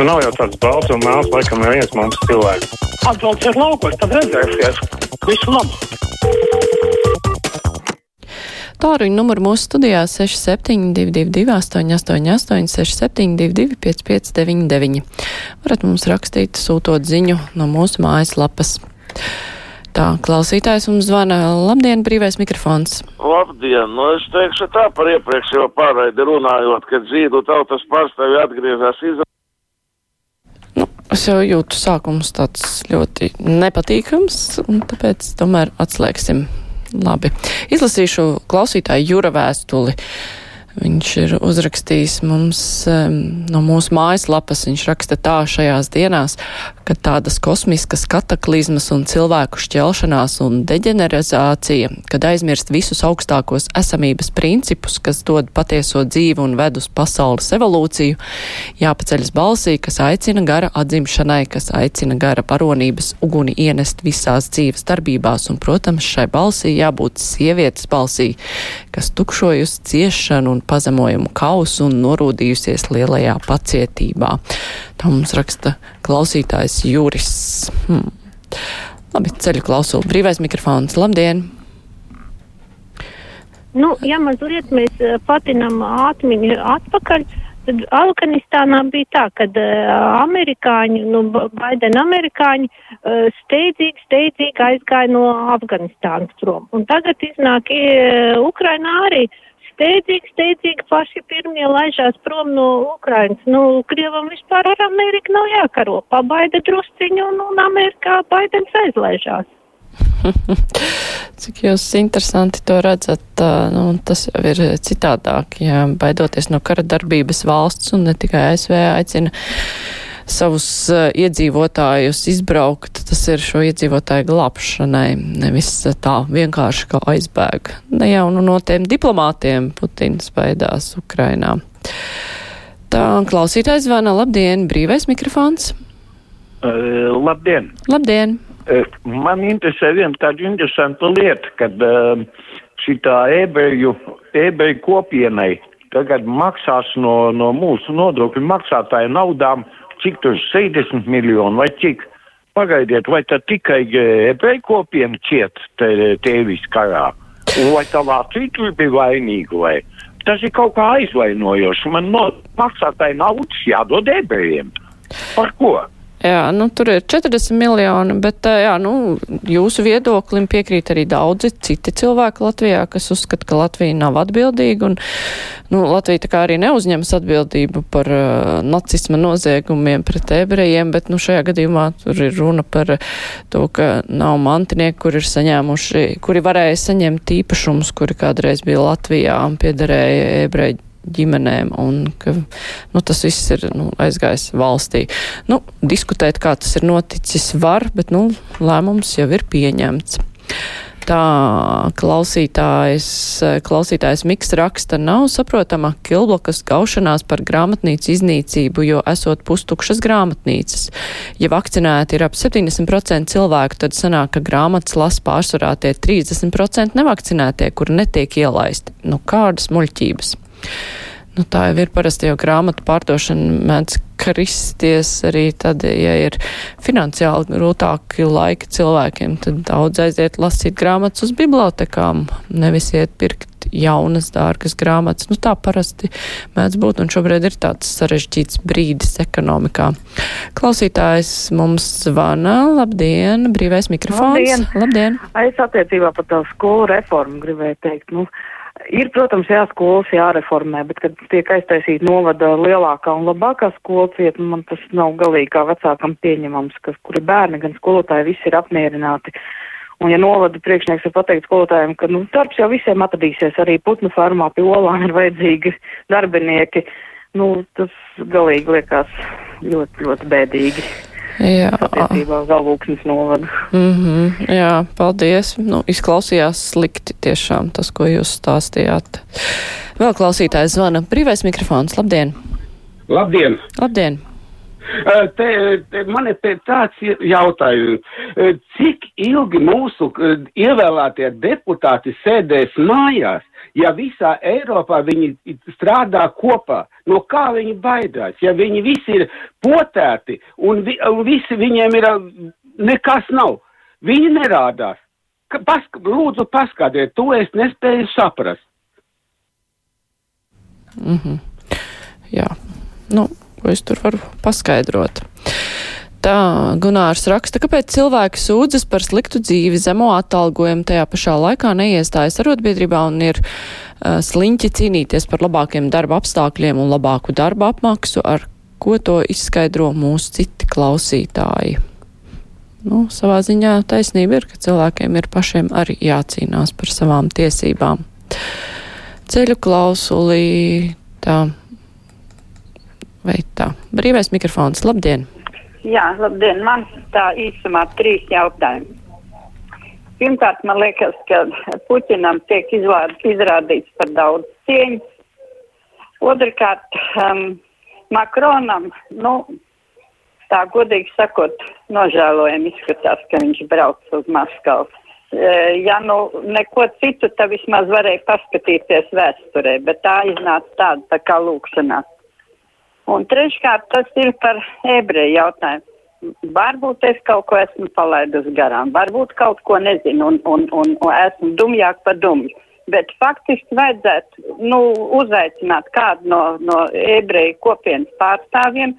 Nu, nav jau tāds balts un mēls, laikam, neviens mums cilvēks. Atbalsts ir laukos, tad redzēsies. Visu labu! Tāruņa numuru mūsu studijā 6722, 888, 672, 559, varat mums rakstīt, sūtot ziņu no mūsu mājaslapas. Tā, klausītājs mums zvana. Labdien, brīvais mikrofons. Labdien! Nu, es teikšu tā par iepriekšējo pārraidi runājot, kad zīdu tautas pārstāvi atgriezās Izraēlā. Es jau jūtu sākums tāds ļoti nepatīkams, un tāpēc tomēr atslēgsim. Labi. Izlasīšu klausītāju jūra vēstuli. Viņš ir uzrakstījis mums um, no mūsu mājaslapas. Viņš raksta tā šajās dienās, ka tādas kosmiskas kataklizmas un cilvēku šķelšanās un deģenerizācija, kad aizmirst visus augstākos esamības principus, kas dod patieso dzīvi un ved uz pasaules evolūciju, jāpaceļas balsī, kas aicina gara atzimšanai, kas aicina gara varonības uguni ienest visās dzīves darbībās, un, protams, šai balsī jābūt sievietes balsī, kas tukšojusi ciešanu un pazemojumu kausu un norūdījusies lielajā pacietībā. Tā mums raksta klausītājs Juris. Hmm. Labi, ceļu klausulu. Brīvais mikrofons. Labdien! Nu, ja mazliet mēs eh, patinam atmiņu atpakaļ, tad Afganistānā bija tā, ka uh, amerikāņi, nu, Baidena amerikāņi uh, steidzīgi, steidzīgi aizgāja no Afganistānas prom. Un tagad iznāk uh, Ukrainā arī steidzīgi, steidzīgi paši pirmie laižās prom no Ukrainas. Nu, Krievam vispār ar Ameriku nav jākaro. Pabaida drusciņu un, un Amerikā Baidens aizlaižās. Cik jūs interesanti to redzat, nu, tas jau ir citādāk, ja baidoties no kara darbības valsts un ne tikai ASV aicina savus uh, iedzīvotājus izbraukt, tas ir šo iedzīvotāju glābšanai, nevis tā vienkārši kā aizbēg. Ne jau nu, no tiem diplomātiem Putins baidās Ukrainā. Tā klausītājs zvana, labdien, brīvais mikrofons. Uh, labdien! Labdien! Man interesē viena tāda interesanta lieta, kad uh, šitā ebreju, ebreju kopienai tagad maksās no, no mūsu nodokļu maksātāju naudām, cik tur 60 miljonu vai cik. Pagaidiet, vai tad tikai ebreju kopiena ciet tēvis karā? Un vai tā Latvija tur bija vainīga vai? Tas ir kaut kā aizvainojoši. Man no maksātāju naudas jādod ebrejiem. Par ko? Jā, nu, tur ir 40 miljoni, bet jā, nu, jūsu viedoklim piekrīt arī daudzi citi cilvēki Latvijā, kas uzskata, ka Latvija nav atbildīga un nu, Latvija tā kā arī neuzņemas atbildību par uh, nacisma noziegumiem pret ebrejiem, bet nu, šajā gadījumā tur ir runa par to, ka nav mantinieki, kuri ir saņēmuši, kuri varēja saņemt īpašumus, kuri kādreiz bija Latvijā un piederēja ebreju ģimenēm un ka nu, tas viss ir nu, aizgājis valstī. Nu, diskutēt, kā tas ir noticis, var, bet nu, lēmums jau ir pieņemts. Tā klausītājs, klausītājs Miks raksta, nav saprotama Kilblokas gaušanās par grāmatnīcu iznīcību, jo esot pustukšas grāmatnīcas. Ja vakcinēti ir ap 70% cilvēku, tad sanāk, ka grāmatas las pārsvarā tie 30% nevakcinētie, kuri netiek ielaisti. Nu, kādas muļķības? Nu, tā jau ir parasti jau grāmatu pārdošana mēdz kristies arī tad, ja ir finansiāli grūtāki laiki cilvēkiem, tad daudz aiziet lasīt grāmatas uz bibliotekām, nevis iet pirkt jaunas, dārgas grāmatas. Nu, tā parasti mēdz būt, un šobrīd ir tāds sarežģīts brīdis ekonomikā. Klausītājs mums zvana. Labdien, brīvais mikrofons. Labdien. Labdien. Es attiecībā par tā skolu reformu gribēju teikt. Nu, Ir, protams, jā, skolas jāreformē, bet, kad tiek aiztaisīta novada lielākā un labākā skola cieta, man tas nav galīgi kā vecākam pieņemams, ka kuri bērni, gan skolotāji, visi ir apmierināti. Un ja novada priekšnieks ir pateikt skolotājiem, ka, nu, darbs jau visiem atradīsies, arī putnu farmā pie olām ir vajadzīgi darbinieki, nu, tas galīgi liekas ļoti, ļoti bēdīgi. Jā. Attiecībā uz Alvūksnes novadu. Mm -hmm, jā, paldies. Nu, izklausījās slikti tiešām tas, ko jūs stāstījāt. Vēl klausītājs zvana. Brīvais mikrofons. Labdien! Labdien! Labdien! Te, te, man ir tāds jautājums, cik ilgi mūsu ievēlētie deputāti sēdēs mājās, ja visā Eiropā viņi strādā kopā? No kā viņi baidās? Ja viņi visi ir potēti un, vi, un visi viņiem ir nekas nav, viņi nerādās. Pask, lūdzu, paskatiet, to es nespēju saprast. Mhm. Jā, nu, ko es tur varu paskaidrot. Tā Gunārs raksta, kāpēc cilvēki sūdzas par sliktu dzīvi, zemo atalgojumu, tajā pašā laikā neiestājas arotbiedrībā un ir uh, sliņķi cīnīties par labākiem darba apstākļiem un labāku darba apmaksu, ar ko to izskaidro mūsu citi klausītāji. Nu, savā ziņā taisnība ir, ka cilvēkiem ir pašiem arī jācīnās par savām tiesībām. Ceļu klausulī, tā, vai tā. Brīvais mikrofons, labdien! Jā, labdien, man tā īsumā trīs jautājumi. Pirmkārt, man liekas, ka Puķinam tiek izvār, izrādīts par daudz cieņas. Otrakārt, um, Makronam, nu, tā godīgi sakot, nožēlojami izskatās, ka viņš brauc uz Maskavu. E, ja nu neko citu, tad vismaz varēja paskatīties vēsturē, bet tā iznāca tāda tā kā lūkšanās. Un treškārt, tas ir par ebreju jautājumu. Varbūt es kaut ko esmu palaidusi garām, varbūt kaut ko nezinu un, un, un, un esmu dumjāk par dumju. Bet faktiski vajadzētu nu, uzaicināt kādu no, no ebreju kopienas pārstāvjiem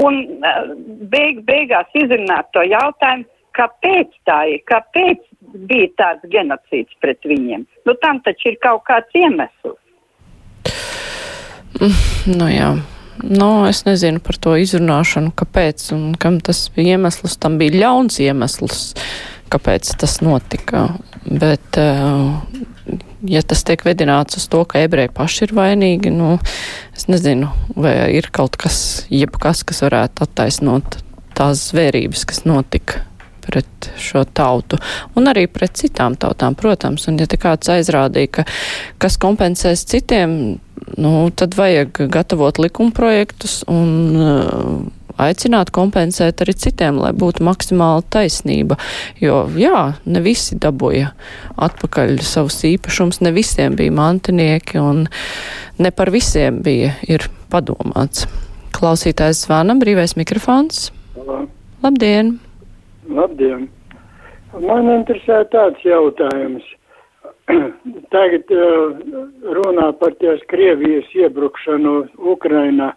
un uh, beig, beigās izrunāt to jautājumu, kāpēc tā ir, kāpēc bija tāds genocīds pret viņiem. Nu, tam taču ir kaut kāds iemesls. Nu jā. Nu, es nezinu par to izrunāšanu, kāpēc un kam tas bija iemesls. Tam bija ļauns iemesls, kāpēc tas notika. Bet, eh, ja tas tiek vedināts uz to, ka ebreji paši ir vainīgi, nu, es nezinu, vai ir kaut kas, jebkas, kas varētu attaisnot tās zvērības, kas notika pret šo tautu un arī pret citām tautām, protams. Un ja te kāds aizrādīja, ka kas kompensēs citiem, nu, tad vajag gatavot likumprojektus un uh, aicināt kompensēt arī citiem, lai būtu maksimāla taisnība. Jo, jā, ne visi dabūja atpakaļ savus īpašumus, ne visiem bija mantinieki un ne par visiem bija ir padomāts. Klausītājs zvana, brīvais mikrofons. Halo. Labdien! Labdien! Man interesē tāds jautājums. Tagad uh, runā par tās Krievijas iebrukšanu Ukrainā,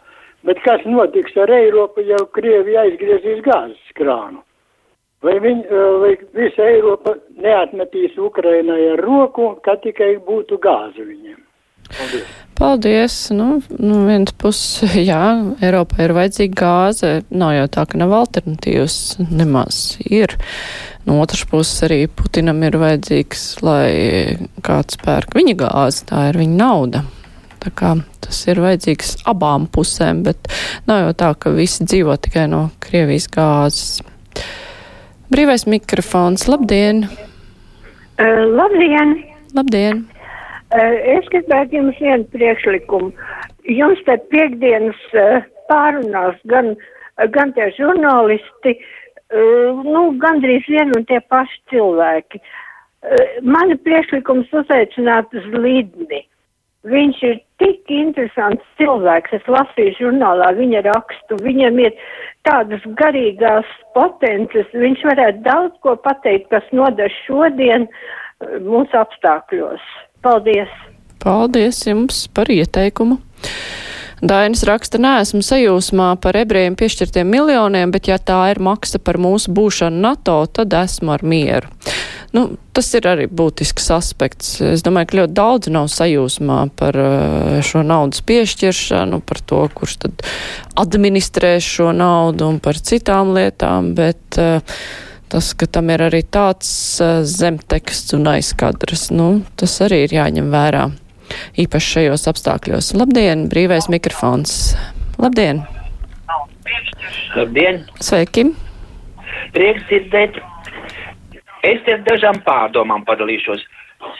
bet kas notiks ar Eiropu, ja Krievija aizgriezīs gāzes krānu? Vai, viņ, uh, vai visa Eiropa neatmetīs Ukrainai ar roku, ka tikai būtu gāze viņiem? Paldies! Paldies! Nu, nu viens puses, jā, Eiropā ir vajadzīga gāze. Nav jau tā, ka nav alternatīvas. Nemaz ir. No otras puses arī Putinam ir vajadzīgs, lai kāds pērk viņa gāzi. Tā ir viņa nauda. Tas ir vajadzīgs abām pusēm, bet nav jau tā, ka visi dzīvo tikai no Krievijas gāzes. Brīvais mikrofons. Labdien! Uh, labdien! Labdien! Uh, es gribētu jums vienu priekšlikumu. Jums te piekdienas uh, pārunās gan, gan tie žurnālisti, uh, nu, gandrīz vien un tie paši cilvēki. Uh, mani priekšlikums uzaicināt uz Lidni. Viņš ir tik interesants cilvēks. Es lasīju žurnālā viņa rakstu. Viņam ir tādas garīgās potences. Viņš varētu daudz ko pateikt, kas noder šodien uh, mūsu apstākļos. Paldies! Paldies jums par ieteikumu! Dainis raksta, neesmu sajūsmā par ebrejiem piešķirtiem miljoniem, bet ja tā ir maksa par mūsu būšanu NATO, tad esmu ar mieru. Nu, tas ir arī būtisks aspekts. Es domāju, ka ļoti daudz nav sajūsmā par uh, šo naudas piešķiršanu, par to, kurš tad administrēs šo naudu un par citām lietām, bet uh, tas, ka tam ir arī tāds uh, zemteksts un aizkadrs, nu, tas arī ir jāņem vērā. Īpaši šajos apstākļos. Labdien, brīvais mikrofons. Labdien! Labdien! Sveiki! Prieks dzirdēt. Es te dažām pārdomām padalīšos.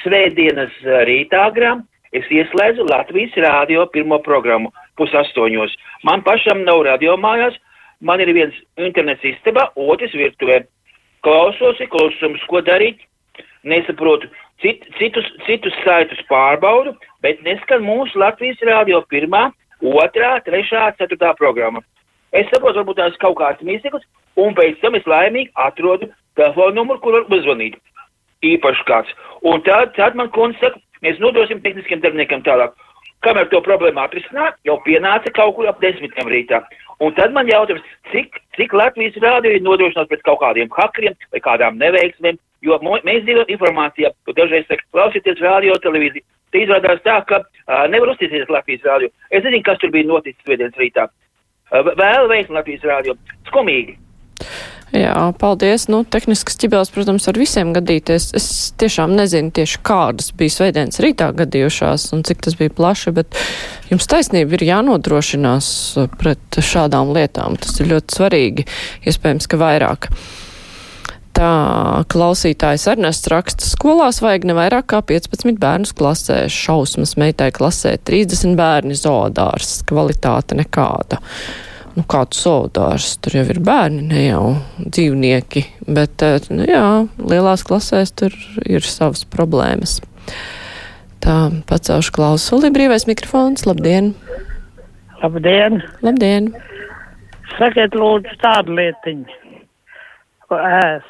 Svētdienas eh, rītā agrām es ieslēdzu Latvijas rādio pirmo programmu pusastoņos. Man pašam nav radio mājās, man ir viens internets istabā, otrs virtuvē. Klausosi, klusums, ko darīt, nesaprotu. Cit, citus, citus saitus pārbaudu, bet neskan mūsu Latvijas rādio pirmā, otrā, trešā, ceturtā programma. Es saprotu, varbūt tās kaut kāds mīsīgus, un pēc tam es laimīgi atrodu telefonu numuru, kur var uzvanīt. Īpaši kāds. Un tad, tad man kundze saka, mēs nodosim tehniskiem darbiniekam tālāk. Kamēr to problēmu atrisināt, jau pienāca kaut kur ap desmitiem rītā. Un tad man jautājums, cik, cik Latvijas rādio ir nodrošināts pret kaut kādiem hakeriem vai kādām neveiksmēm, jo mēs dzīvojam informācijā, dažreiz saka, klausieties rādio televīziju. Te izrādās tā, ka uh, nevar uzticēties Latvijas rādio. Es nezinu, kas tur bija noticis svētdienas rītā. Uh, vēl veiksmi Latvijas rādio. Skumīgi. Jā, paldies. Nu, tehniskas ķibeles, protams, ar visiem gadīties. Es tiešām nezinu tieši kādas bija sveidienas rītā gadījušās un cik tas bija plaši, bet jums taisnība ir jānodrošinās pret šādām lietām. Tas ir ļoti svarīgi. Iespējams, ka vairāk. Tā klausītājs Ernests raksta, skolās vajag ne vairāk kā 15 bērnus klasē, šausmas meitai klasē 30 bērni zoodārs, kvalitāte nekāda. Nu, kāds zoodārs, tur jau ir bērni, ne jau dzīvnieki, bet, eh, nu, jā, lielās klasēs tur ir savas problēmas. Tā, pacelšu klausuli, brīvais mikrofons, labdien! Labdien! Labdien! Sakiet, lūdzu, tādu lietiņu.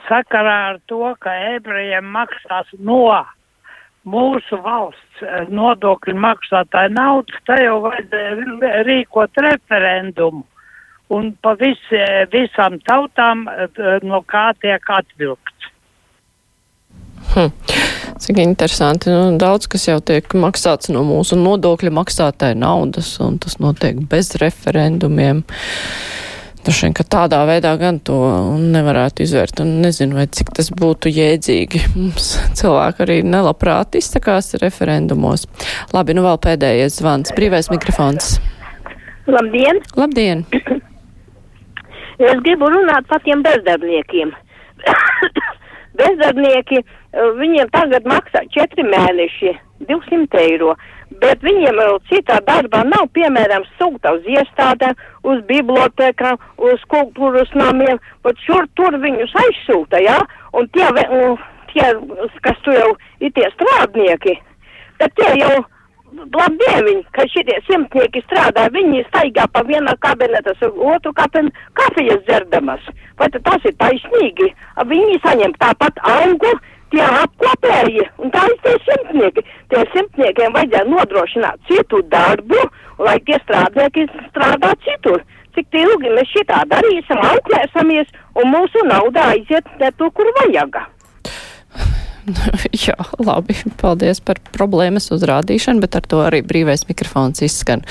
Sakarā ar to, ka ebrejiem maksās no mūsu valsts nodokļu maksātāja naudas, te jau vajadzēja rīkot referendumu un pa visi, visām tautām no kā tiek atvilkts. Hm. Cik interesanti. Nu, daudz kas jau tiek maksāts no mūsu nodokļu maksātāja naudas, un tas notiek bez referendumiem. Droši vien, ka tādā veidā gan to nevarētu izvērt, un nezinu, vai cik tas būtu jēdzīgi. Mums cilvēki arī nelabprāt izsakās referendumos. Labi, nu vēl pēdējais zvans. Brīvais mikrofons. Labdien! Labdien! Es gribu runāt par tiem bezdarbniekiem. Bezdarbnieki, eh, viņiem tagad maksā 4 mēneši, 200 eiro, bet viņiem citā darbā nav, piemēram, sūta uz iestādēm, uz bibliotekām, uz kultūras namiem, bet šur tur viņus aizsūta, jā, un tie, un tie, kas tu jau ir tie strādnieki, tad tie jau labdien viņi, ka šitie simtnieki strādā, viņi staigā pa vienā kabinetā, uz otru kabinetu, kafijas dzerdamas. Vai tas ir taisnīgi? Viņi saņem tāpat algu, tie apkopēji, un tā ir tie simtnieki. Tie simtniekiem vajadzēja nodrošināt citu darbu, lai tie strādnieki strādā citur. Cik ilgi mēs šitā darīsim, auklēsimies, un mūsu nauda aiziet ne tur, kur vajaga. Jā, labi. Paldies par problēmas uzrādīšanu, bet ar to arī brīvais mikrofons izskan.